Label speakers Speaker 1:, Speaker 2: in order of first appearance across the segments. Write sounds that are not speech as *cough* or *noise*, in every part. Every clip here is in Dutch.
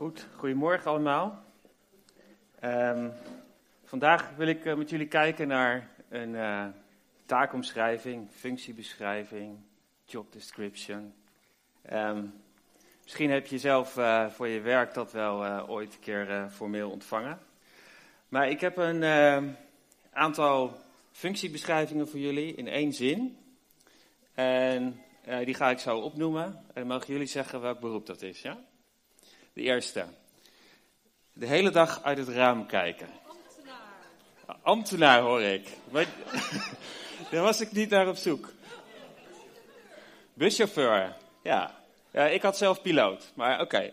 Speaker 1: Goed, goedemorgen allemaal. Ehm, vandaag wil ik eh, met jullie kijken naar een uh, taakomschrijving, functiebeschrijving, job description. Ehm, misschien heb je zelf uh, voor je werk dat wel ooit een keer formeel ontvangen. Maar ik heb een ehm, aantal functiebeschrijvingen voor jullie in één zin. En die ga ik zo opnoemen. En mogen jullie zeggen welk beroep dat is, ja? Eerste. De hele dag uit het raam kijken. Ambtenaar. Ambtenaar hoor ik. Maar, *laughs* daar was ik niet naar op zoek. Buschauffeur. Ja. ja ik had zelf piloot, maar oké.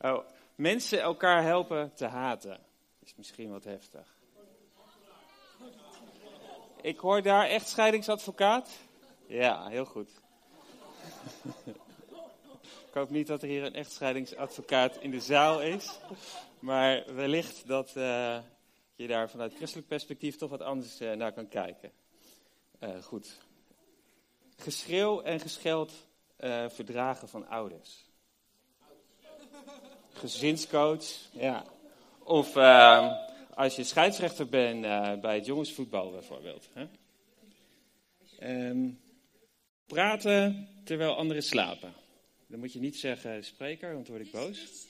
Speaker 1: Oh, mensen elkaar helpen te haten. Is misschien wat heftig. Ik hoor daar echt scheidingsadvocaat. Ja, heel goed. *laughs* Ik hoop niet dat er hier een echtscheidingsadvocaat in de zaal is. Maar wellicht dat uh, je daar vanuit christelijk perspectief toch wat anders uh, naar kan kijken. Uh, goed. Geschreeuw en gescheld verdragen van ouders. Gezinscoach, ja. Of als je scheidsrechter bent bij het jongensvoetbal bijvoorbeeld. Hè? Um, praten terwijl anderen slapen. Dan moet je niet zeggen spreker, want dan word ik boos.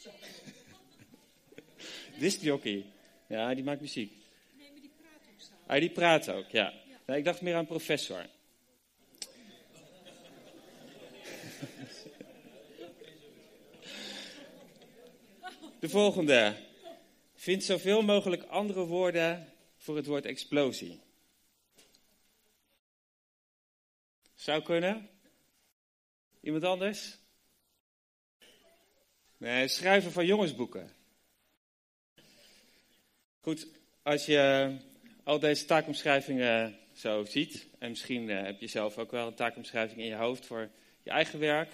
Speaker 1: Discjockey. Ja, die maakt muziek.
Speaker 2: Nee, maar die praat ook zo.
Speaker 1: Ah, die praat ook, ja. ja. ik dacht meer aan professor. De volgende. Vind zoveel mogelijk andere woorden voor het woord explosie. Zou kunnen? Iemand anders? Schrijven van jongensboeken. Goed, als je al deze taakomschrijvingen zo ziet, en misschien eh, heb je zelf ook wel een taakomschrijving in je hoofd voor je eigen werk.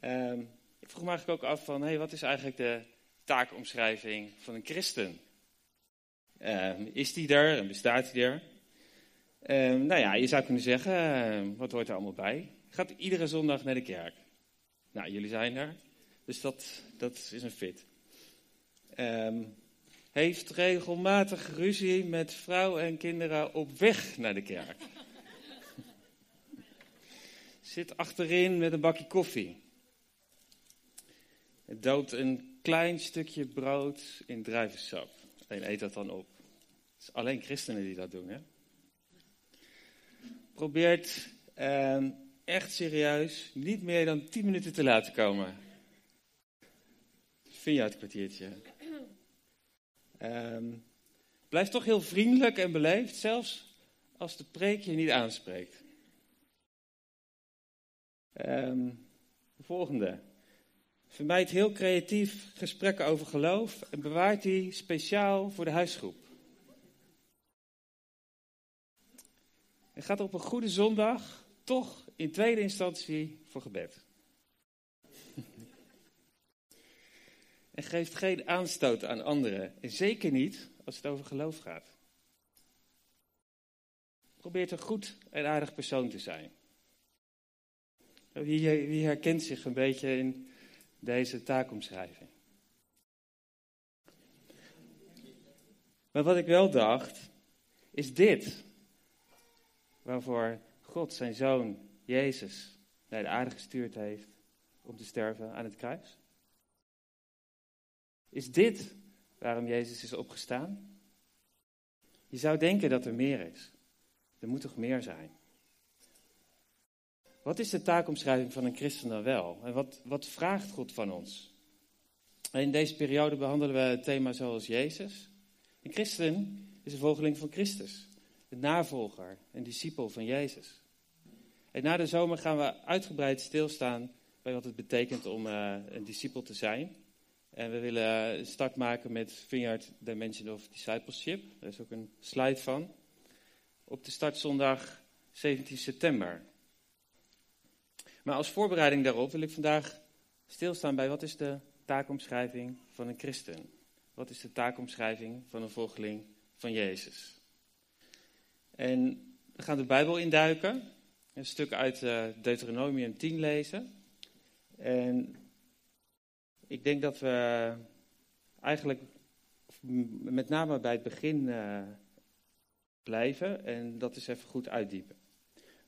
Speaker 1: Ehm, ik vroeg me eigenlijk ook af van, hey, wat is eigenlijk de taakomschrijving van een christen? Ehm, is die er en bestaat die er? Ehm, nou ja, je zou kunnen zeggen, wat hoort er allemaal bij? Gaat iedere zondag naar de kerk? Nou, jullie zijn er. Dus dat, dat is een fit. Um, heeft regelmatig ruzie met vrouw en kinderen op weg naar de kerk. *laughs* Zit achterin met een bakje koffie. Het doopt een klein stukje brood in druivensap en eet dat dan op. Het is alleen christenen die dat doen, hè? Probeert uh, echt serieus niet meer dan 10 minuten te laten komen vind je het kwartiertje? Um, blijf toch heel vriendelijk en beleefd, zelfs als de preek je niet aanspreekt. Um, de volgende. Vermijd heel creatief gesprekken over geloof en bewaart die speciaal voor de huisgroep. En gaat op een goede zondag toch in tweede instantie voor gebed. En geeft geen aanstoot aan anderen. En zeker niet als het over geloof gaat. Probeert een goed en aardig persoon te zijn. Wie, wie herkent zich een beetje in deze taakomschrijving? Maar wat ik wel dacht, is dit. Waarvoor God zijn zoon Jezus naar de aarde gestuurd heeft om te sterven aan het kruis. Is dit waarom Jezus is opgestaan? Je zou denken dat er meer is. Er moet toch meer zijn? Wat is de taakomschrijving van een christen dan wel? En wat, wat vraagt God van ons? in deze periode behandelen we het thema zoals Jezus. Een christen is een volgeling van Christus. Een navolger, een discipel van Jezus. En na de zomer gaan we uitgebreid stilstaan bij wat het betekent om uh, een discipel te zijn. En we willen start maken met Vineyard Dimension of Discipleship. Daar is ook een slide van. Op de startzondag 17 september. Maar als voorbereiding daarop wil ik vandaag stilstaan bij wat is de taakomschrijving van een christen? Wat is de taakomschrijving van een volgeling van Jezus? En we gaan de Bijbel induiken. Een stuk uit uh, Deuteronomium 10 lezen. En ik denk dat we eigenlijk met name bij het begin uh, blijven en dat is even goed uitdiepen.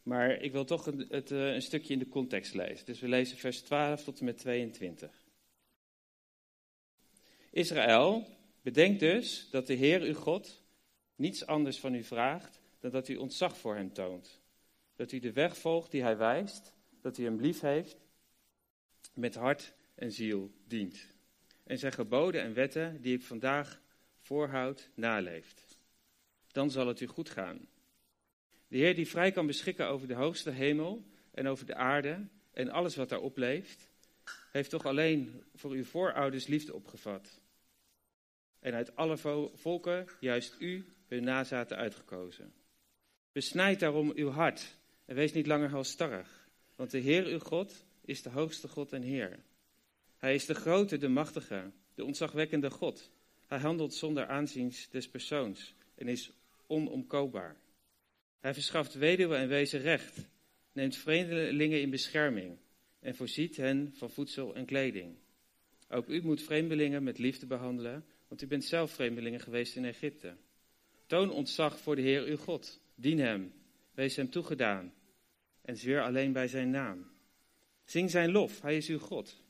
Speaker 1: Maar ik wil toch het, uh, een stukje in de context lezen. Dus we lezen vers 12 tot en met 22. Israël, bedenk dus dat de Heer uw God niets anders van u vraagt dan dat u ontzag voor hem toont. Dat u de weg volgt die hij wijst, dat u hem lief heeft, met hart en ziel dient. En zijn geboden en wetten die ik vandaag voorhoud, naleeft. Dan zal het u goed gaan. De Heer die vrij kan beschikken over de hoogste hemel en over de aarde en alles wat daarop leeft, heeft toch alleen voor uw voorouders liefde opgevat. En uit alle volken juist u hun nazaten uitgekozen. Besnijd daarom uw hart en wees niet langer halstarrig, want de Heer uw God is de hoogste God en Heer. Hij is de grote, de machtige, de ontzagwekkende God. Hij handelt zonder aanzien des persoons en is onomkoopbaar. Hij verschaft weduwen en wezen recht, neemt vreemdelingen in bescherming en voorziet hen van voedsel en kleding. Ook u moet vreemdelingen met liefde behandelen, want u bent zelf vreemdelingen geweest in Egypte. Toon ontzag voor de Heer uw God, dien hem, wees hem toegedaan en zweer alleen bij zijn naam. Zing zijn lof, hij is uw God.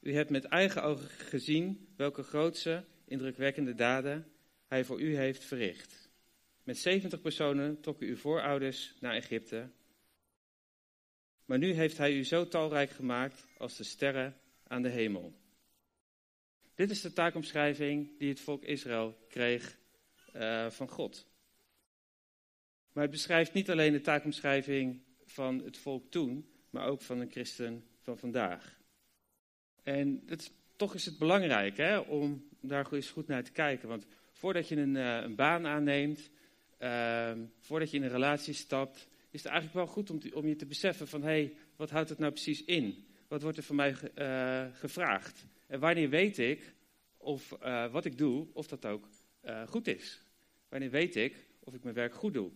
Speaker 1: U hebt met eigen ogen gezien welke grootse, indrukwekkende daden hij voor u heeft verricht. Met 70 personen trokken uw voorouders naar Egypte. Maar nu heeft hij u zo talrijk gemaakt als de sterren aan de hemel. Dit is de taakomschrijving die het volk Israël kreeg uh, van God. Maar het beschrijft niet alleen de taakomschrijving van het volk toen, maar ook van een christen van vandaag. En toch is het belangrijk hè, om daar eens goed naar te kijken. Want voordat je een, uh, een baan aanneemt, uh, voordat je in een relatie stapt, is het eigenlijk wel goed om, om je te beseffen van hé, wat houdt het nou precies in? Wat wordt er van mij uh, gevraagd? En wanneer weet ik of uh, wat ik doe, of dat ook goed is? Wanneer weet ik of ik mijn werk goed doe?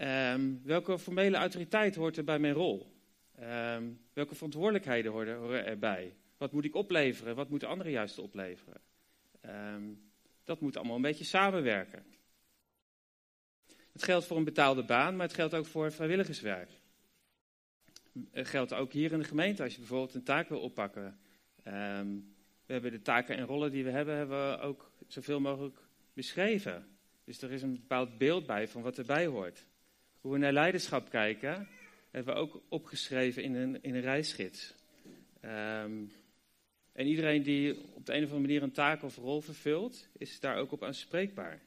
Speaker 1: Um, welke formele autoriteit hoort er bij mijn rol? Um, welke verantwoordelijkheden horen, erbij? Wat moet ik opleveren? Wat moeten anderen juist opleveren? Um, dat moet allemaal een beetje samenwerken. Het geldt voor een betaalde baan, maar het geldt ook voor vrijwilligerswerk. Het geldt ook hier in de gemeente als je bijvoorbeeld een taak wil oppakken. we hebben de taken en rollen die we hebben, hebben we ook zoveel mogelijk beschreven. Dus er is een bepaald beeld bij van wat erbij hoort. Hoe we naar leiderschap kijken, hebben we ook opgeschreven in een, in een reisgids. Um, en iedereen die op de een of andere manier een taak of rol vervult, is daar ook op aanspreekbaar.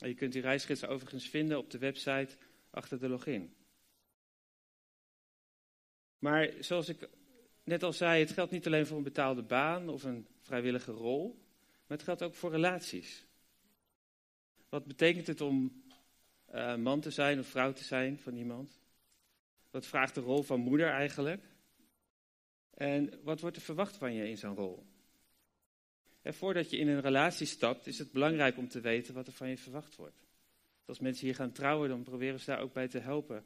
Speaker 1: En je kunt die reisgids overigens vinden op de website achter de login. Maar zoals ik net al zei, het geldt niet alleen voor een betaalde baan of een vrijwillige rol, maar het geldt ook voor relaties. Wat betekent het om uh, man te zijn of vrouw te zijn van iemand? Wat vraagt de rol van moeder eigenlijk? En wat wordt er verwacht van je in zo'n rol? En voordat je in een relatie stapt, is het belangrijk om te weten wat er van je verwacht wordt. Als mensen hier gaan trouwen, dan proberen ze daar ook bij te helpen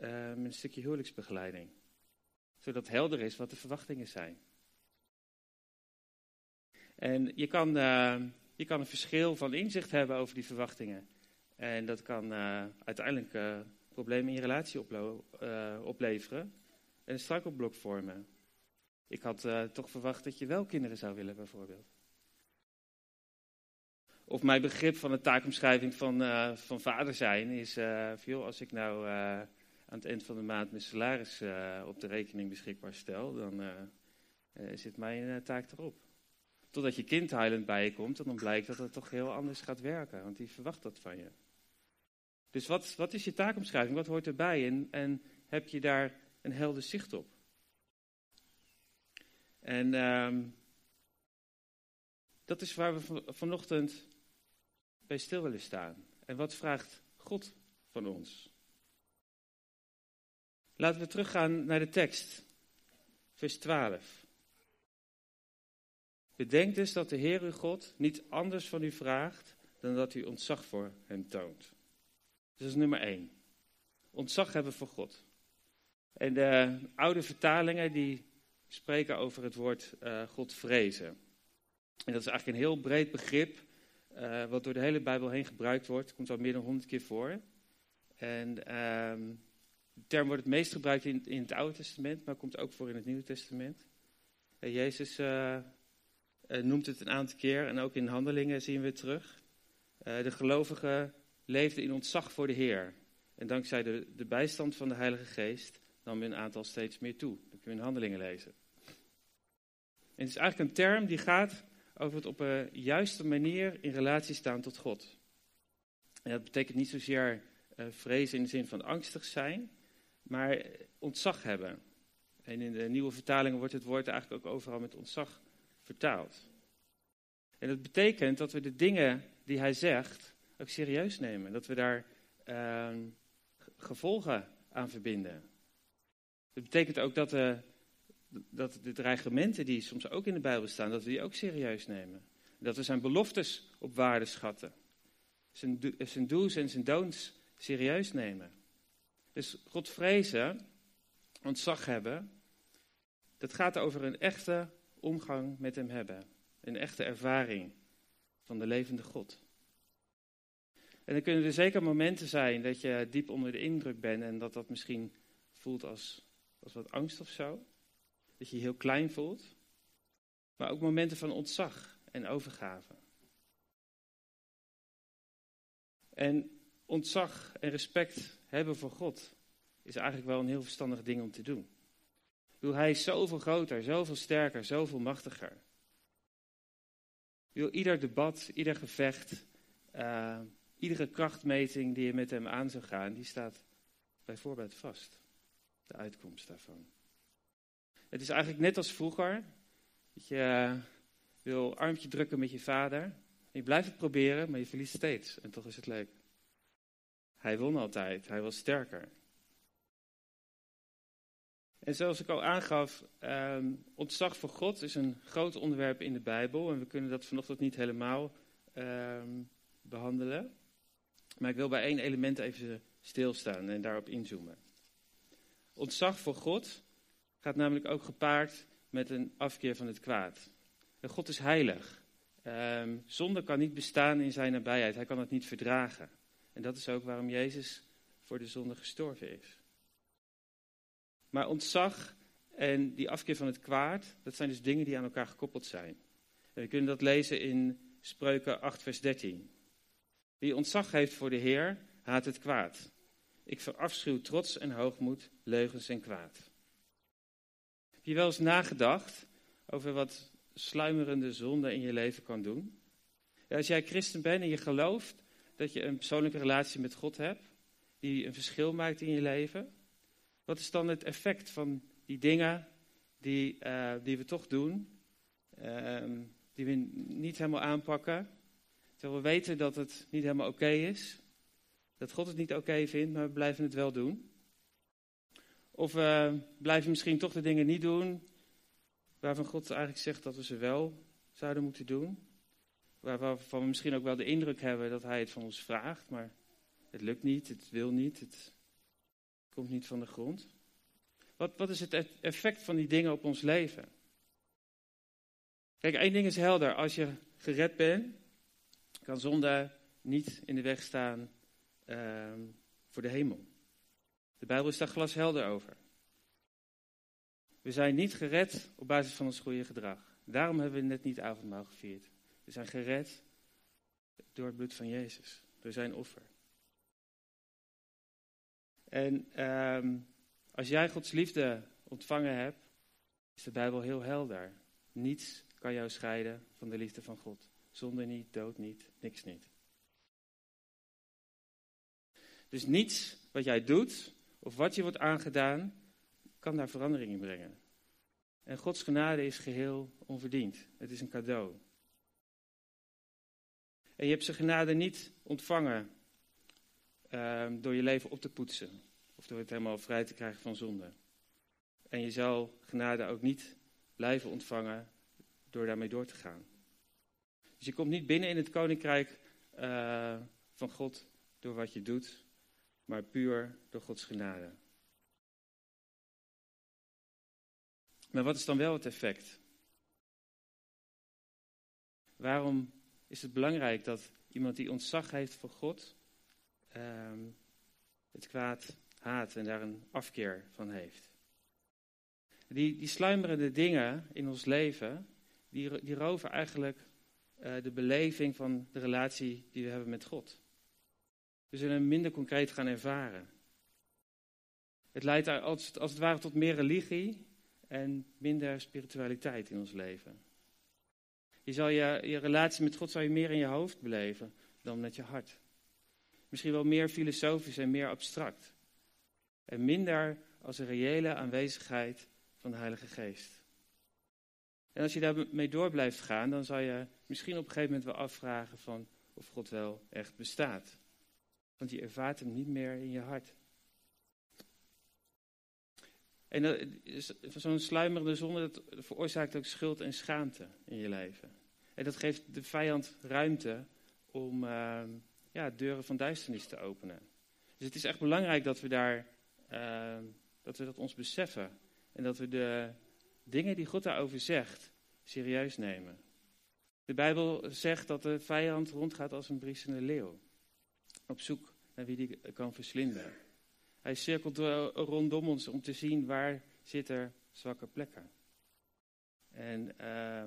Speaker 1: uh, met een stukje huwelijksbegeleiding. Zodat helder is wat de verwachtingen zijn. En je kan, uh, je kan een verschil van inzicht hebben over die verwachtingen. En dat kan uh, uiteindelijk problemen in je relatie uh, opleveren en een struikelblok vormen. Ik had toch verwacht dat je wel kinderen zou willen, bijvoorbeeld. Of mijn begrip van de taakomschrijving van, van vader zijn is, veel als ik nou aan het eind van de maand mijn salaris op de rekening beschikbaar stel, dan zit mijn taak erop. Totdat je kind huilend bij je komt en dan blijkt dat het toch heel anders gaat werken, want die verwacht dat van je. Dus wat, wat is je taakomschrijving? Wat hoort erbij? En, en heb je daar een helder zicht op? En um, dat is waar we vanochtend bij stil willen staan. En wat vraagt God van ons? Laten we teruggaan naar de tekst, vers 12. Bedenk dus dat de Heer uw God niet anders van u vraagt dan dat u ontzag voor hem toont. Dat is nummer één. Ontzag hebben voor God. En de oude vertalingen die spreken over het woord uh, God vrezen. En dat is eigenlijk een heel breed begrip, uh, wat door de hele Bijbel heen gebruikt wordt. komt al meer dan honderd keer voor. En uh, de term wordt het meest gebruikt in, in, het Oude Testament, maar komt ook voor in het Nieuwe Testament. En Jezus uh, noemt het een aantal keer en ook in handelingen zien we het terug. de gelovigen leefden in ontzag voor de Heer. En dankzij de, de bijstand van de Heilige Geest nam hun aantal steeds meer toe. Dat kun je in handelingen lezen. En het is eigenlijk een term die gaat over het op een juiste manier in relatie staan tot God. En dat betekent niet zozeer uh, vrezen in de zin van angstig zijn, maar ontzag hebben. En in de nieuwe vertalingen wordt het woord eigenlijk ook overal met ontzag vertaald. En dat betekent dat we de dingen die hij zegt ook serieus nemen. Dat we daar uh, gevolgen aan verbinden. Dat betekent ook dat, uh, dat de dreigementen die soms ook in de Bijbel staan, dat we die ook serieus nemen. Dat we zijn beloftes op waarde schatten. Zijn, zijn do's en zijn don'ts serieus nemen. Dus God vrezen, ontzag hebben, dat gaat over een echte omgang met hem hebben. Een echte ervaring van de levende God. En dan kunnen er zeker momenten zijn dat je diep onder de indruk bent en dat dat misschien voelt als, als wat angst of zo. Dat je je heel klein voelt. Maar ook momenten van ontzag en overgave. En ontzag en respect hebben voor God is eigenlijk wel een heel verstandig ding om te doen. Wil hij is zoveel groter, zoveel sterker, zoveel machtiger. Wil ieder debat, ieder gevecht, uh, iedere krachtmeting die je met hem aan zou gaan, die staat bijvoorbeeld vast. De uitkomst daarvan. Het is eigenlijk net als vroeger. Dat je uh, wil armpje drukken met je vader. je blijft het proberen, maar je verliest steeds. En toch is het leuk. Hij won altijd. Hij was sterker. En zoals ik al aangaf, um, ontzag voor God is een groot onderwerp in de Bijbel. En we kunnen dat vanochtend niet helemaal um, behandelen. Maar ik wil bij één element even stilstaan en daarop inzoomen. Ontzag voor God gaat namelijk ook gepaard met een afkeer van het kwaad. God is heilig. Um, zonde kan niet bestaan in zijn nabijheid. Hij kan het niet verdragen. En dat is ook waarom Jezus voor de zonde gestorven is. Maar ontzag en die afkeer van het kwaad, dat zijn dus dingen die aan elkaar gekoppeld zijn. En we kunnen dat lezen in Spreuken 8, vers 13. Wie ontzag heeft voor de Heer, haat het kwaad. Ik verafschuw trots en hoogmoed, leugens en kwaad. Heb je wel eens nagedacht over wat sluimerende zonde in je leven kan doen? Als jij christen bent en je gelooft dat je een persoonlijke relatie met God hebt, die een verschil maakt in je leven, wat is dan het effect van die dingen die, uh, die we toch doen, uh, die we niet helemaal aanpakken, Terwijl we weten dat het niet helemaal oké is. Dat God het niet oké vindt, maar we blijven het wel doen. Of we blijven misschien toch de dingen niet doen waarvan God eigenlijk zegt dat we ze wel zouden moeten doen. Waarvan we misschien ook wel de indruk hebben dat Hij het van ons vraagt, maar het lukt niet, het wil niet, het komt niet van de grond. Wat, wat is het e-, effect van die dingen op ons leven? Kijk, één ding is helder. Als je gered bent, kan zonde niet in de weg staan uh, voor de hemel. De Bijbel is daar glashelder over. We zijn niet gered op basis van ons goede gedrag. Daarom hebben we net niet avondmaal gevierd. We zijn gered door het bloed van Jezus, door zijn offer. En um, als jij Gods liefde ontvangen hebt, is de Bijbel heel helder. Niets kan jou scheiden van de liefde van God. Zonde niet, dood niet, niks niet. Dus niets wat jij doet of wat je wordt aangedaan, kan daar verandering in brengen. En Gods genade is geheel onverdiend. Het is een cadeau. En je hebt zijn genade niet ontvangen uh, door je leven op te poetsen. Of door het helemaal vrij te krijgen van zonde. En je zal genade ook niet blijven ontvangen door daarmee door te gaan. Dus je komt niet binnen in het koninkrijk uh, van God door wat je doet, maar puur door Gods genade. Maar wat is dan wel het effect? Waarom is het belangrijk dat iemand die ontzag heeft voor God ehm, het kwaad haat en daar een afkeer van heeft? Die, die sluimerende dingen in ons leven, die, die roven eigenlijk de beleving van de relatie die we hebben met God. We zullen hem minder concreet gaan ervaren. Het leidt als, als het ware tot meer religie en minder spiritualiteit in ons leven. Je zal je, je relatie met God zal je meer in je hoofd beleven dan met je hart. Misschien wel meer filosofisch en meer abstract. En minder als een reële aanwezigheid van de Heilige Geest. En als je daarmee door blijft gaan, dan zal je misschien op een gegeven moment wel afvragen van of God wel echt bestaat. Want je ervaart hem niet meer in je hart. En zo'n sluimerende zonde, dat veroorzaakt ook schuld en schaamte in je leven. En dat geeft de vijand ruimte om uh, ja, deuren van duisternis te openen. Dus het is echt belangrijk dat we daar, uh, dat we dat ons beseffen. En dat we de dingen die God daarover zegt, serieus nemen. De Bijbel zegt dat de vijand rondgaat als een briesende leeuw. Op zoek naar wie die kan verslinden. Hij cirkelt rondom ons om te zien waar zit er zwakke plekken. En uh,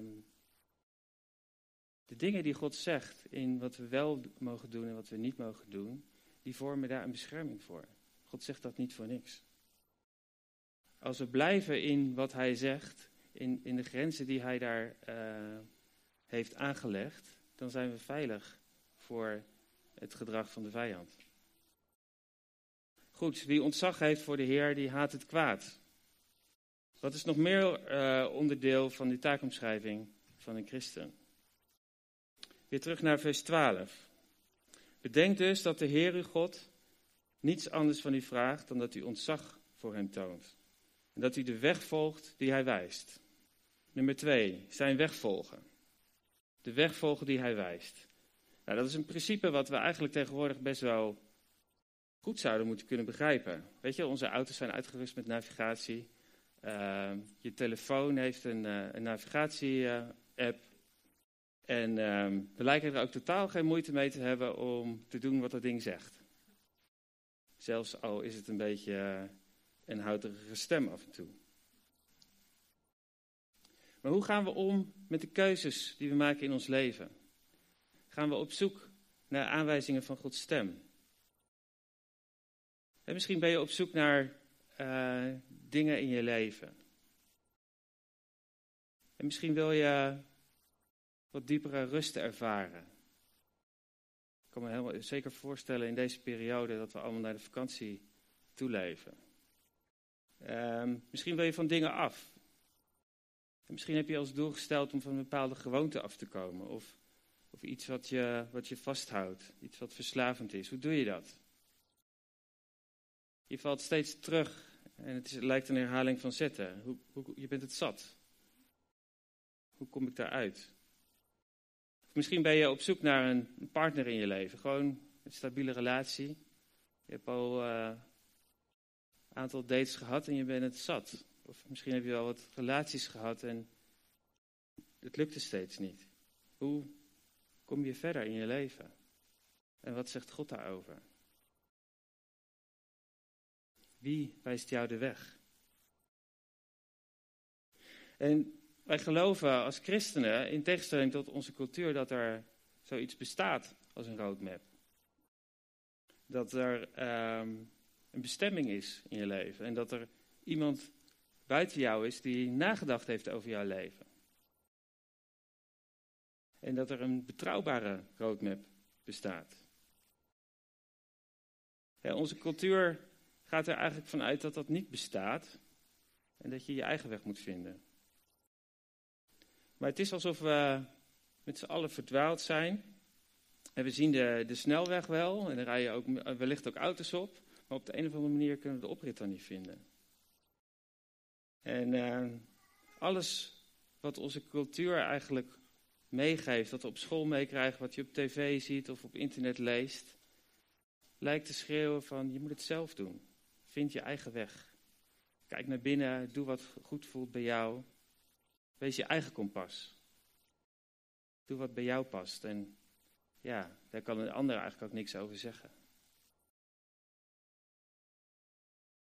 Speaker 1: de dingen die God zegt in wat we wel mogen doen en wat we niet mogen doen, die vormen daar een bescherming voor. God zegt dat niet voor niks. Als we blijven in wat hij zegt, in, in de grenzen die hij daar uh, heeft aangelegd, dan zijn we veilig voor het gedrag van de vijand. Goed, wie ontzag heeft voor de Heer, die haat het kwaad. Wat is nog meer uh, onderdeel van die taakomschrijving van een christen? Weer terug naar vers 12. Bedenk dus dat de Heer uw God niets anders van u vraagt dan dat u ontzag voor hem toont. En dat u de weg volgt die hij wijst. Nummer 2, zijn weg volgen. De weg volgen die hij wijst. Nou, dat is een principe wat we eigenlijk tegenwoordig best wel goed zouden moeten kunnen begrijpen. Weet je, onze auto's zijn uitgerust met navigatie. Uh, je telefoon heeft een, uh, een navigatie-app. en uh, we lijken er ook totaal geen moeite mee te hebben om te doen wat dat ding zegt. Zelfs al is het een beetje eh, een houterige stem af en toe. Maar hoe gaan we om met de keuzes die we maken in ons leven? Gaan we op zoek naar aanwijzingen van Gods stem? En misschien ben je op zoek naar uh, dingen in je leven. En misschien wil je wat diepere rust ervaren. Ik kan me helemaal, zeker voorstellen in deze periode dat we allemaal naar de vakantie toeleven. Um, misschien wil je van dingen af. En misschien heb je als doel gesteld om van een bepaalde gewoonte af te komen. Of, of iets wat je, wat je vasthoudt. Iets wat verslavend is. Hoe doe je dat? Je valt steeds terug en het, is, lijkt een herhaling van zetten. Hoe, hoe, je bent het zat. Hoe kom ik daaruit? Of misschien ben je op zoek naar een, partner in je leven. Gewoon een stabiele relatie. Je hebt al uh, aantal dates gehad en je bent het zat. Of misschien heb je wel wat relaties gehad en het lukte steeds niet. Hoe kom je verder in je leven? En wat zegt God daarover? Wie wijst jou de weg? En wij geloven als christenen, in tegenstelling tot onze cultuur, dat er zoiets bestaat als een roadmap. Dat er um, een bestemming is in je leven en dat er iemand buiten jou is die nagedacht heeft over jouw leven. En dat er een betrouwbare roadmap bestaat. Onze cultuur gaat er eigenlijk vanuit dat dat niet bestaat en dat je je eigen weg moet vinden. Maar het is alsof we met z'n allen verdwaald zijn. En we zien de, de snelweg wel en er rijden ook, wellicht ook auto's op. Maar op de een of andere manier kunnen we de oprit dan niet vinden. En uh, alles wat onze cultuur eigenlijk meegeeft, wat we op school meekrijgen, wat je op tv ziet of op internet leest, lijkt te schreeuwen van je moet het zelf doen. Vind je eigen weg. Kijk naar binnen, doe wat goed voelt bij jou. Wees je eigen kompas. Doe wat bij jou past. En ja, daar kan een ander eigenlijk ook niks over zeggen.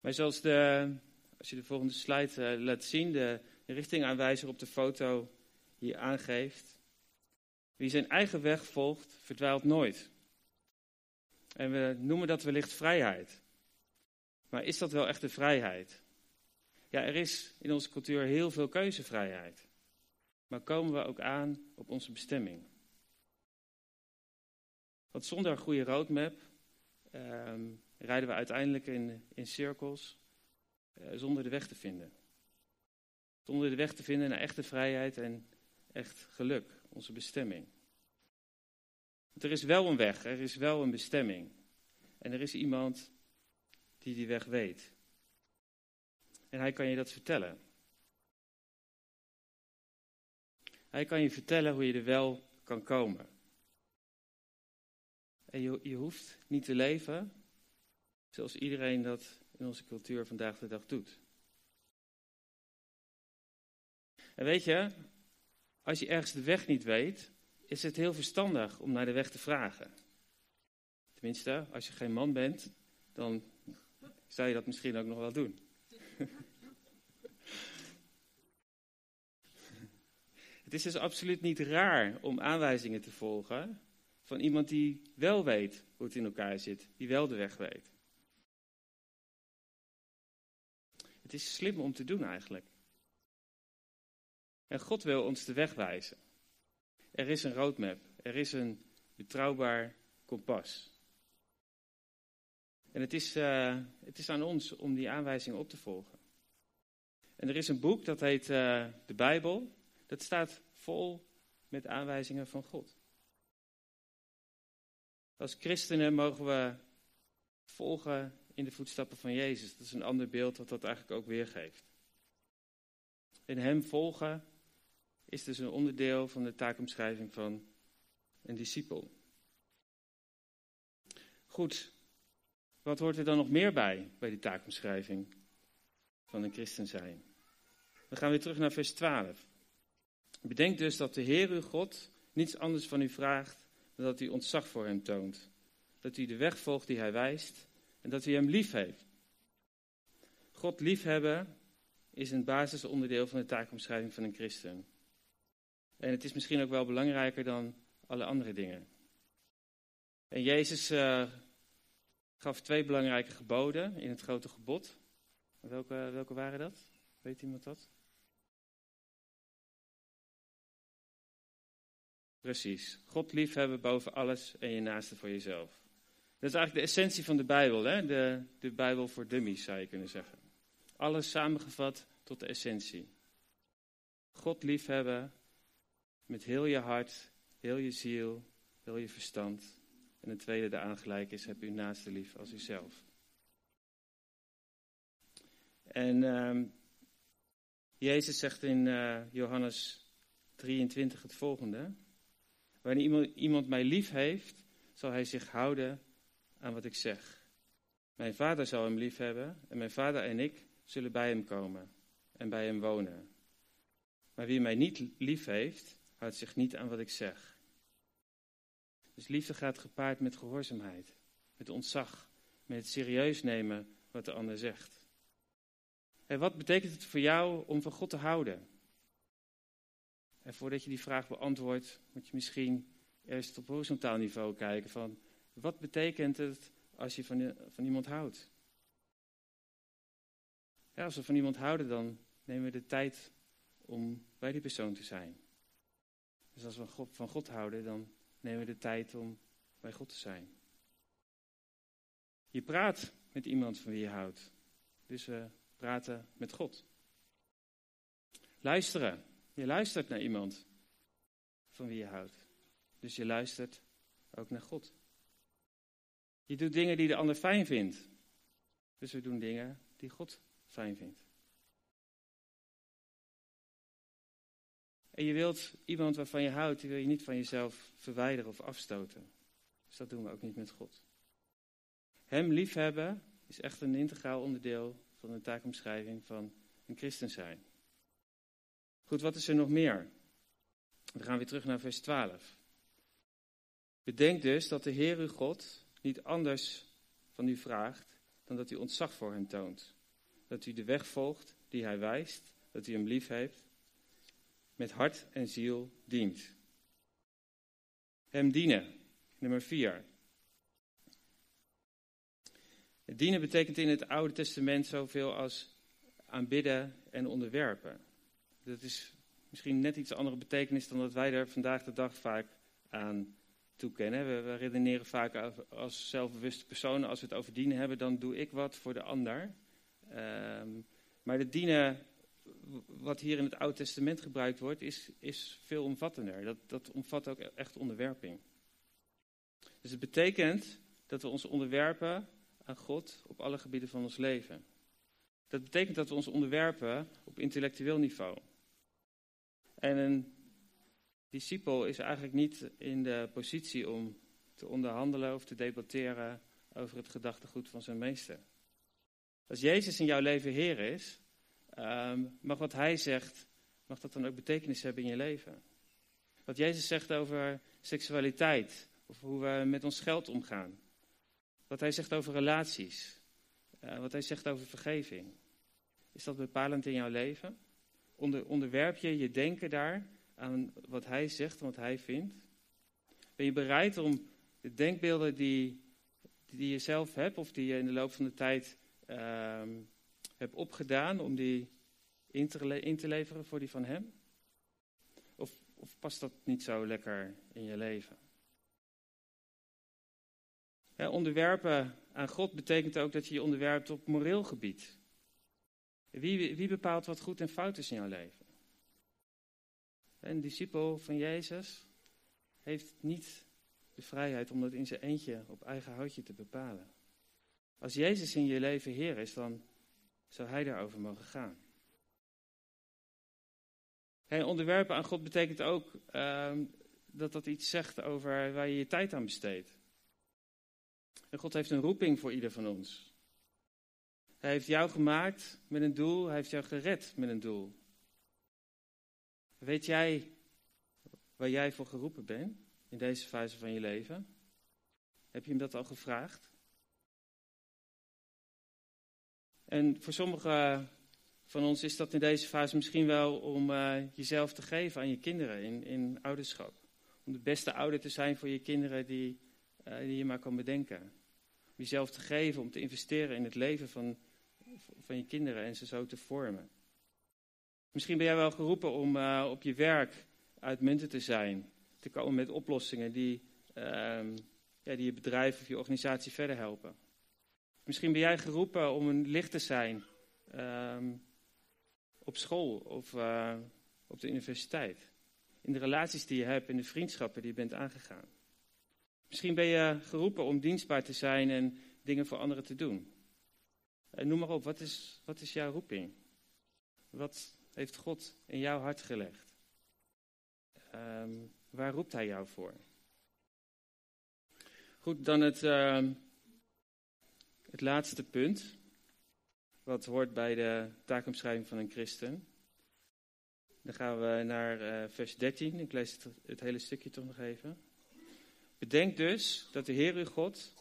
Speaker 1: Maar zoals de, als je de volgende slide uh, laat zien, de, richtingaanwijzer op de foto hier aangeeft. Wie zijn eigen weg volgt, verdwaalt nooit. En we noemen dat wellicht vrijheid. Maar is dat wel echt de vrijheid? Ja, er is in onze cultuur heel veel keuzevrijheid. Maar komen we ook aan op onze bestemming? Want zonder een goede roadmap ehm, rijden we uiteindelijk in, in cirkels uh, zonder de weg te vinden. Zonder de weg te vinden naar echte vrijheid en echt geluk, onze bestemming. Want er is wel een weg, er is wel een bestemming. En er is iemand die die weg weet. En hij kan je dat vertellen. Hij kan je vertellen hoe je er wel kan komen. En je hoeft niet te leven zoals iedereen dat in onze cultuur vandaag de dag doet. En weet je, als je ergens de weg niet weet, is het heel verstandig om naar de weg te vragen. Tenminste, als je geen man bent, dan zou je dat misschien ook nog wel doen. *laughs* het is dus absoluut niet raar om aanwijzingen te volgen van iemand die wel weet hoe het in elkaar zit, die wel de weg weet. Het is slim om te doen eigenlijk. En God wil ons de weg wijzen. Er is een roadmap, er is een betrouwbaar kompas. En het is, uh, het is aan ons om die aanwijzingen op te volgen. En er is een boek dat heet uh, de Bijbel. Dat staat vol met aanwijzingen van God. Als christenen mogen we volgen in de voetstappen van Jezus. Dat is een ander beeld dat dat eigenlijk ook weergeeft. In Hem volgen is dus een onderdeel van de taakomschrijving van een discipel. Goed, wat hoort er dan nog meer bij, bij die taakomschrijving van een christen zijn? We gaan weer terug naar vers 12. Bedenk dus dat de Heer uw God niets anders van u vraagt dan dat u ontzag voor hem toont. Dat u de weg volgt die hij wijst en dat u hem lief heeft. God liefhebben is een basisonderdeel van de taakomschrijving van een christen. En het is misschien ook wel belangrijker dan alle andere dingen. En Jezus uh, gaf twee belangrijke geboden in het grote gebod. Welke, welke waren dat? Weet iemand dat? Precies. God liefhebben boven alles en je naaste voor jezelf. Dat is eigenlijk de essentie van de Bijbel, hè? De, de Bijbel voor dummies zou je kunnen zeggen. Alles samengevat tot de essentie. God liefhebben met heel je hart, heel je ziel, heel je verstand. En het tweede daaraan gelijk is, heb uw naaste lief als uzelf. En uh, Jezus zegt in uh, Johannes 23 het volgende. Wanneer iemand, iemand mij lief heeft, zal hij zich houden aan wat ik zeg. Mijn vader zal hem lief hebben en mijn vader en ik zullen bij hem komen en bij hem wonen. Maar wie mij niet lief heeft, houdt zich niet aan wat ik zeg. Dus liefde gaat gepaard met gehoorzaamheid, met ontzag, met het serieus nemen wat de ander zegt. En wat betekent het voor jou om van God te houden? En voordat je die vraag beantwoordt, moet je misschien eerst op horizontaal niveau kijken van wat betekent het als je van, van iemand houdt? Als we van iemand houden, dan nemen we de tijd om bij die persoon te zijn. Dus als we van God houden, dan nemen we de tijd om bij God te zijn. Je praat met iemand van wie je houdt. Dus we praten met God. Luisteren. Je luistert naar iemand van wie je houdt. Dus je luistert ook naar God. Je doet dingen die de ander fijn vindt. Dus we doen dingen die God fijn vindt. En je wilt iemand waarvan je houdt, die wil je niet van jezelf verwijderen of afstoten. Dus dat doen we ook niet met God. Hem liefhebben is echt een integraal onderdeel van de taakomschrijving van een christen zijn. Goed, wat is er nog meer? We gaan weer terug naar vers 12. Bedenk dus dat de Heer uw God niet anders van u vraagt dan dat u ontzag voor hem toont. Dat u de weg volgt die hij wijst, dat u hem lief heeft, met hart en ziel dient. Hem dienen, nummer 4. Het dienen betekent in het Oude Testament zoveel als aanbidden en onderwerpen. Dat is misschien net iets andere betekenis dan dat wij er vandaag de dag vaak aan toekennen. We, we redeneren vaak als zelfbewuste personen, als we het over dienen hebben, dan doe ik wat voor de ander. Ehm, maar het dienen, wat hier in het Oude Testament gebruikt wordt, is, is veel omvattender. Dat, dat omvat ook echt onderwerping. Dus het betekent dat we ons onderwerpen aan God op alle gebieden van ons leven. Dat betekent dat we ons onderwerpen op intellectueel niveau. En een discipel is eigenlijk niet in de positie om te onderhandelen of te debatteren over het gedachtegoed van zijn meester. Als Jezus in jouw leven Heer is, ehm, mag wat Hij zegt, mag dat dan ook betekenis hebben in je leven. Wat Jezus zegt over seksualiteit, of hoe we met ons geld omgaan. Wat Hij zegt over relaties, uh, wat Hij zegt over vergeving. Is dat bepalend in jouw leven? Onder, onderwerp je je denken daar aan wat hij zegt en wat hij vindt? Ben je bereid om de denkbeelden die, die je zelf hebt of die je in de loop van de tijd uh, hebt opgedaan, om die in te, in te leveren voor die van hem? Of, of past dat niet zo lekker in je leven? onderwerpen aan God betekent ook dat je je onderwerpt op moreel gebied. Wie, wie bepaalt wat goed en fout is in jouw leven? Een discipel van Jezus heeft niet de vrijheid om dat in zijn eentje op eigen houtje te bepalen. Als Jezus in je leven Heer is, dan zou Hij daarover mogen gaan. En onderwerpen aan God betekent ook uh, dat dat iets zegt over waar je je tijd aan besteedt. En God heeft een roeping voor ieder van ons. Hij heeft jou gemaakt met een doel, hij heeft jou gered met een doel. Weet jij waar jij voor geroepen bent in deze fase van je leven? Heb je hem dat al gevraagd? En voor sommigen van ons is dat in deze fase misschien wel om uh, jezelf te geven aan je kinderen in, in ouderschap. Om de beste ouder te zijn voor je kinderen die, uh, die je maar kan bedenken. Om jezelf te geven, om te investeren in het leven van, van je kinderen en ze zo te vormen. Misschien ben jij wel geroepen om uh, op je werk uitmuntend te zijn. Te komen met oplossingen die, uh, ja, die je bedrijf of je organisatie verder helpen. Misschien ben jij geroepen om een licht te zijn uh, op school of uh, op de universiteit. In de relaties die je hebt, in de vriendschappen die je bent aangegaan. Misschien ben je geroepen om dienstbaar te zijn en dingen voor anderen te doen. En noem maar op, wat is, wat is jouw roeping? Wat heeft God in jouw hart gelegd? Um, waar roept Hij jou voor? Goed, dan het, uh, het laatste punt. Wat hoort bij de taakomschrijving van een christen. Dan gaan we naar uh, vers 13. Ik lees het, het hele stukje toch nog even. Bedenk dus dat de Heer uw God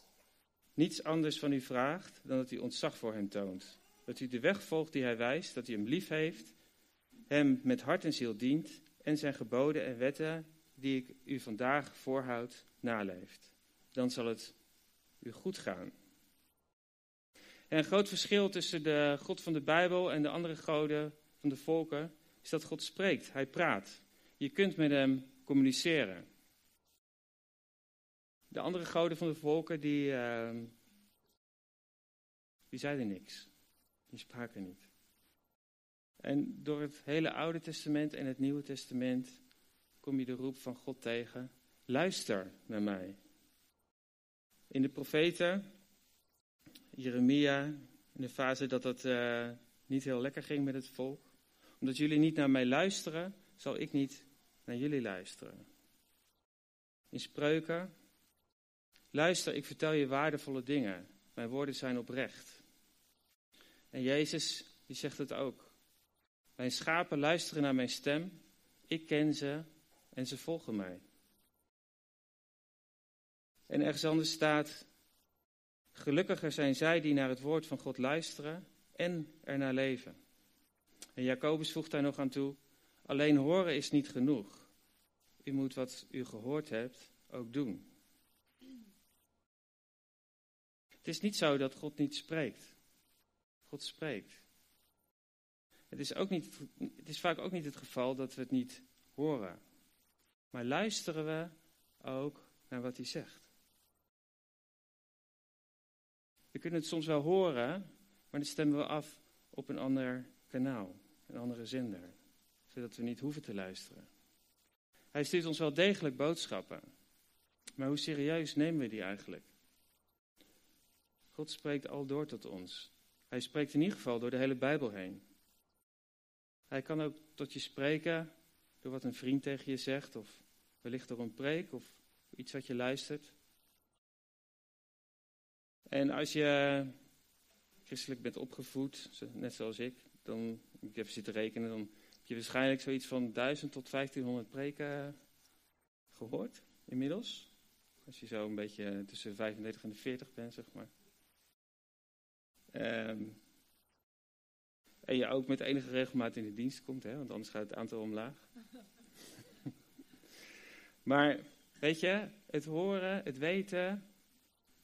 Speaker 1: niets anders van u vraagt dan dat u ontzag voor hem toont. Dat u de weg volgt die hij wijst, dat u hem lief heeft hem met hart en ziel dient en zijn geboden en wetten die ik u vandaag voorhoud naleeft. Dan zal het u goed gaan. En een groot verschil tussen de God van de Bijbel en de andere goden van de volken is dat God spreekt, hij praat. Je kunt met hem communiceren. De andere goden van de volken, die, uh, die zeiden niks. Die spraken niet. En door het hele Oude Testament en het Nieuwe Testament kom je de roep van God tegen. Luister naar mij. In de profeten, Jeremia, in de fase dat het uh, niet heel lekker ging met het volk. Omdat jullie niet naar mij luisteren, zal ik niet naar jullie luisteren. In spreuken, luister, ik vertel je waardevolle dingen. Mijn woorden zijn oprecht. En Jezus, die zegt het ook. Mijn schapen luisteren naar mijn stem. Ik ken ze en ze volgen mij. En ergens anders staat, gelukkiger zijn zij die naar het woord van God luisteren en ernaar leven. En Jacobus voegt daar nog aan toe, alleen horen is niet genoeg. U moet wat u gehoord hebt ook doen. Het is niet zo dat God niet spreekt. God spreekt. Het is, ook niet, het is vaak ook niet het geval dat we het niet horen. Maar luisteren we ook naar wat hij zegt. We kunnen het soms wel horen, maar dan stemmen we af op een ander kanaal, een andere zender, zodat we niet hoeven te luisteren. Hij stuurt ons wel degelijk boodschappen, maar hoe serieus nemen we die eigenlijk? God spreekt al door tot ons. Hij spreekt in ieder geval door de hele Bijbel heen. Hij kan ook tot je spreken door wat een vriend tegen je zegt, of wellicht door een preek of iets wat je luistert. En als je christelijk bent opgevoed, net zoals ik, dan, ik heb zitten rekenen, dan heb je waarschijnlijk zoiets van 1000 tot 1500 preken gehoord inmiddels. Als je zo een beetje tussen 35 en de 40 bent, zeg maar. Um, en je ook met enige regelmaat in de dienst komt, hè, want anders gaat het aantal omlaag. *laughs* maar weet je, het horen, het weten,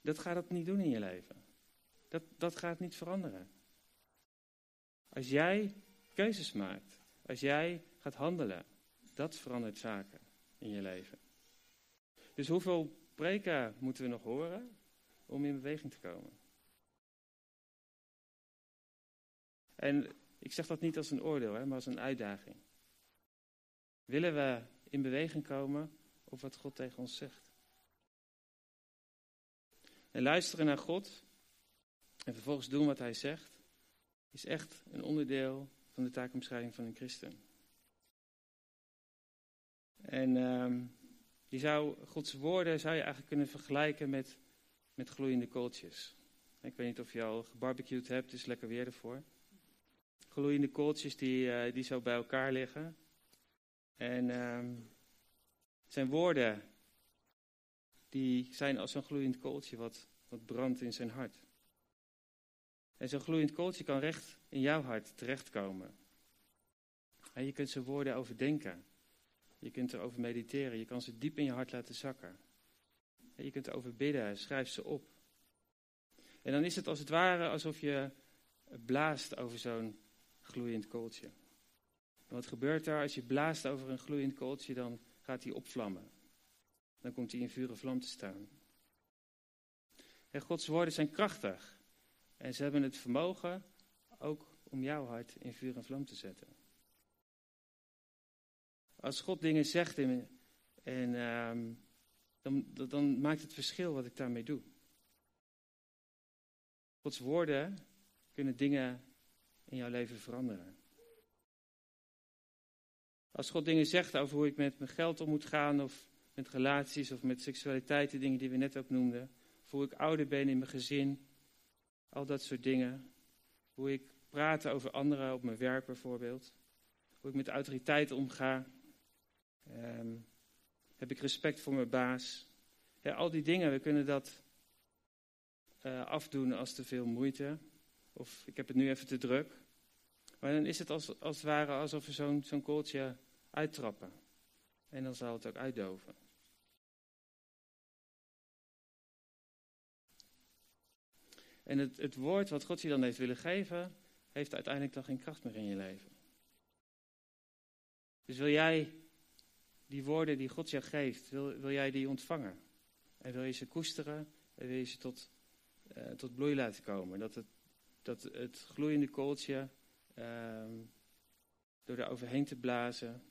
Speaker 1: dat gaat het niet doen in je leven. Dat, dat gaat niet veranderen. Als jij keuzes maakt, als jij gaat handelen, dat verandert zaken in je leven. Dus hoeveel preken moeten we nog horen om in beweging te komen? En ik zeg dat niet als een oordeel, hè, maar als een uitdaging. Willen we in beweging komen op wat God tegen ons zegt? En luisteren naar God en vervolgens doen wat Hij zegt, is echt een onderdeel van de taakomschrijving van een christen. En uh, je zou, Gods woorden zou je eigenlijk kunnen vergelijken met, met gloeiende kooltjes. Ik weet niet of je al gebarbecued hebt, het is lekker weer ervoor gloeiende kooltjes die, uh, die zo bij elkaar liggen. En uh, zijn woorden, die zijn als een gloeiend kooltje wat, wat brandt in zijn hart. En zo'n gloeiend kooltje kan recht in jouw hart terechtkomen. En je kunt zijn woorden overdenken. Je kunt erover mediteren. Je kan ze diep in je hart laten zakken. En je kunt erover bidden. Schrijf ze op. En dan is het als het ware alsof je blaast over zo'n gloeiend kooltje. En wat gebeurt daar? Als je blaast over een gloeiend kooltje, dan gaat hij opvlammen. Dan komt hij in vuur en vlam te staan. En Gods woorden zijn krachtig. En ze hebben het vermogen ook om jouw hart in vuur en vlam te zetten. Als God dingen zegt en, en um, dan, dan maakt het verschil wat ik daarmee doe. Gods woorden kunnen dingen in jouw leven veranderen. Als God dingen zegt over hoe ik met mijn geld om moet gaan, of met relaties, of met seksualiteit, de dingen die we net ook noemden, of hoe ik ouder ben in mijn gezin, al dat soort dingen. Hoe ik praat over anderen op mijn werk bijvoorbeeld. Hoe ik met autoriteit omga. Ehm, heb ik respect voor mijn baas. Ja, al die dingen, we kunnen dat uh, afdoen als te veel moeite. Of ik heb het nu even te druk. Maar dan is het als, als het ware alsof we zo'n zo'n kooltje uittrappen. En dan zal het ook uitdoven. En het, het woord wat God je dan heeft willen geven, heeft uiteindelijk dan geen kracht meer in je leven. Dus wil jij die woorden die God je geeft, wil, wil jij die ontvangen? En wil je ze koesteren en wil je ze tot, uh, tot bloei laten komen? Dat het, dat het gloeiende kooltje um, door er overheen te blazen,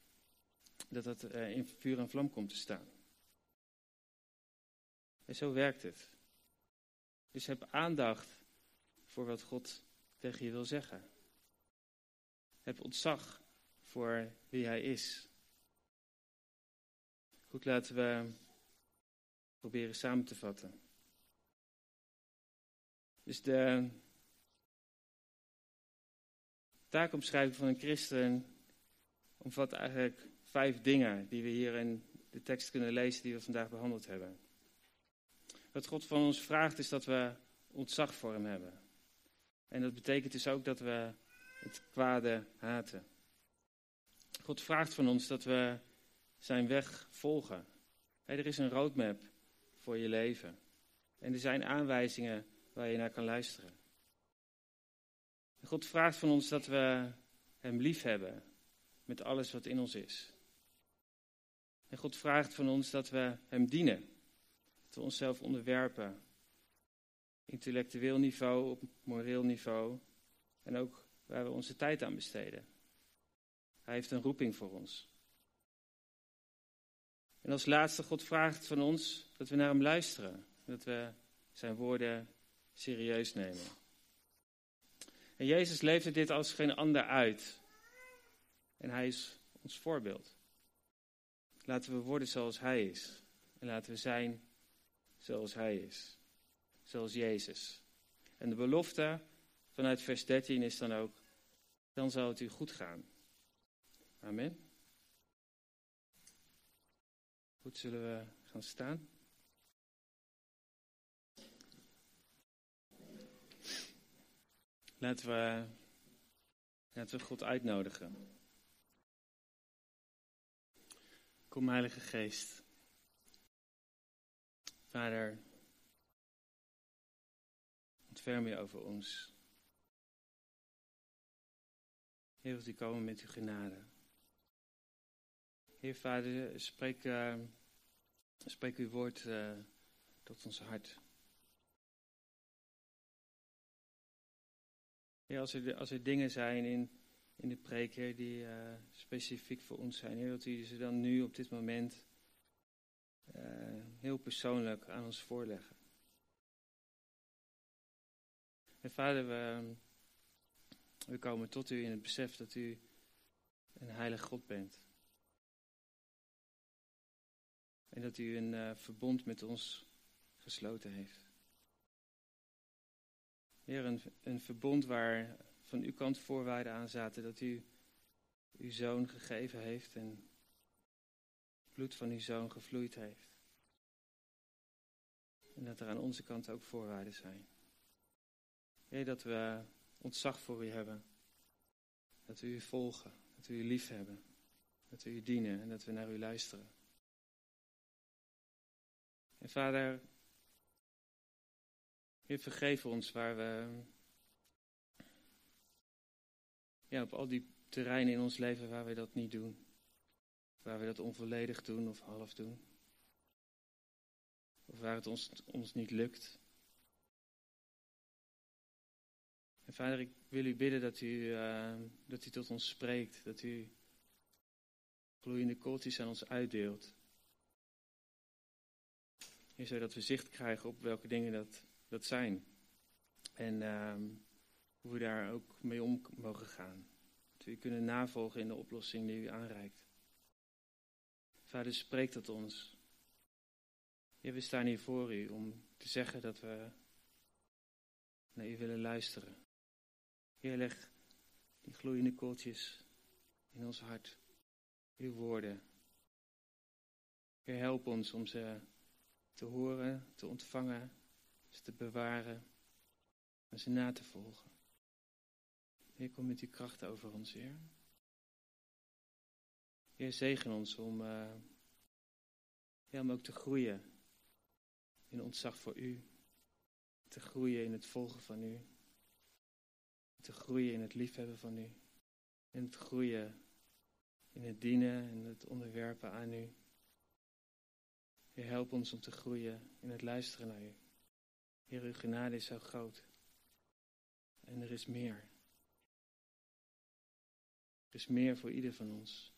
Speaker 1: dat dat uh, in vuur en vlam komt te staan. En zo werkt het. Dus heb aandacht voor wat God tegen je wil zeggen. Heb ontzag voor wie Hij is. Goed, laten we proberen samen te vatten. Dus de taakomschrijving van een christen omvat eigenlijk vijf dingen die we hier in de tekst kunnen lezen die we vandaag behandeld hebben. Wat God van ons vraagt is dat we ontzag voor hem hebben. En dat betekent dus ook dat we het kwade haten. God vraagt van ons dat we zijn weg volgen. er is een roadmap voor je leven. En er zijn aanwijzingen waar je naar kan luisteren. God vraagt van ons dat we Hem lief hebben met alles wat in ons is. En God vraagt van ons dat we Hem dienen. Dat we onszelf onderwerpen. Intellectueel niveau, op moreel niveau. En ook waar we onze tijd aan besteden. Hij heeft een roeping voor ons. En als laatste, God vraagt van ons dat we naar Hem luisteren. Dat we Zijn woorden serieus nemen. En Jezus leefde dit als geen ander uit. En Hij is ons voorbeeld. Laten we worden zoals Hij is. En laten we zijn zoals Hij is. Zoals Jezus. En de belofte vanuit vers 13 is dan ook, dan zal het u goed gaan. Amen. Goed, zullen we gaan staan? Laten we, laten we God uitnodigen. Kom, Heilige Geest. Vader, ontferm je over ons. Heer, u komen met uw genade. Heer Vader, spreek, uh, spreek uw woord uh, tot ons hart. Als er, als dingen zijn in, in de preek, die uh, specifiek voor ons zijn, Heer, wilt u ze dan nu op dit moment heel persoonlijk aan ons voorleggen. En Vader, we, komen tot u in het besef dat u een heilige God bent. En dat u een uh, verbond met ons gesloten heeft. Heer, een, een verbond waar van uw kant voorwaarden aan zaten dat u uw zoon gegeven heeft en het bloed van uw zoon gevloeid heeft. En dat er aan onze kant ook voorwaarden zijn. Heer, dat we ontzag voor u hebben. Dat we u volgen, dat we u lief hebben. Dat we u dienen en dat we naar u luisteren. En vader, Heer, vergeef ons waar we ja, op al die terreinen in ons leven waar we dat niet doen. Waar we dat onvolledig doen of half doen. Of waar het ons, ons niet lukt. En vader, ik wil u bidden dat u, uh, dat u tot ons spreekt. Dat u gloeiende kooltjes aan ons uitdeelt. Heer, zodat we zicht krijgen op welke dingen dat, dat zijn. En uh, hoe we daar ook mee om mogen gaan. Dat we u kunnen navolgen in de oplossing die u aanreikt. Vader, spreek tot ons. We staan hier voor u om te zeggen dat we naar u willen luisteren. Heer, leg die gloeiende kooltjes in ons hart. Uw woorden. Heer, help ons om ze te horen, te ontvangen, ze te bewaren en ze na te volgen. Heer, kom met uw kracht over ons, Heer. Heer, zegen ons om, uh, ja, om ook te groeien in ontzag voor U. Te groeien in het volgen van U. Te groeien in het liefhebben van U. En te groeien in het dienen en het onderwerpen aan U. Heer, help ons om te groeien in het luisteren naar U. Heer, genade is zo groot. En er is meer. Er is meer voor ieder van ons.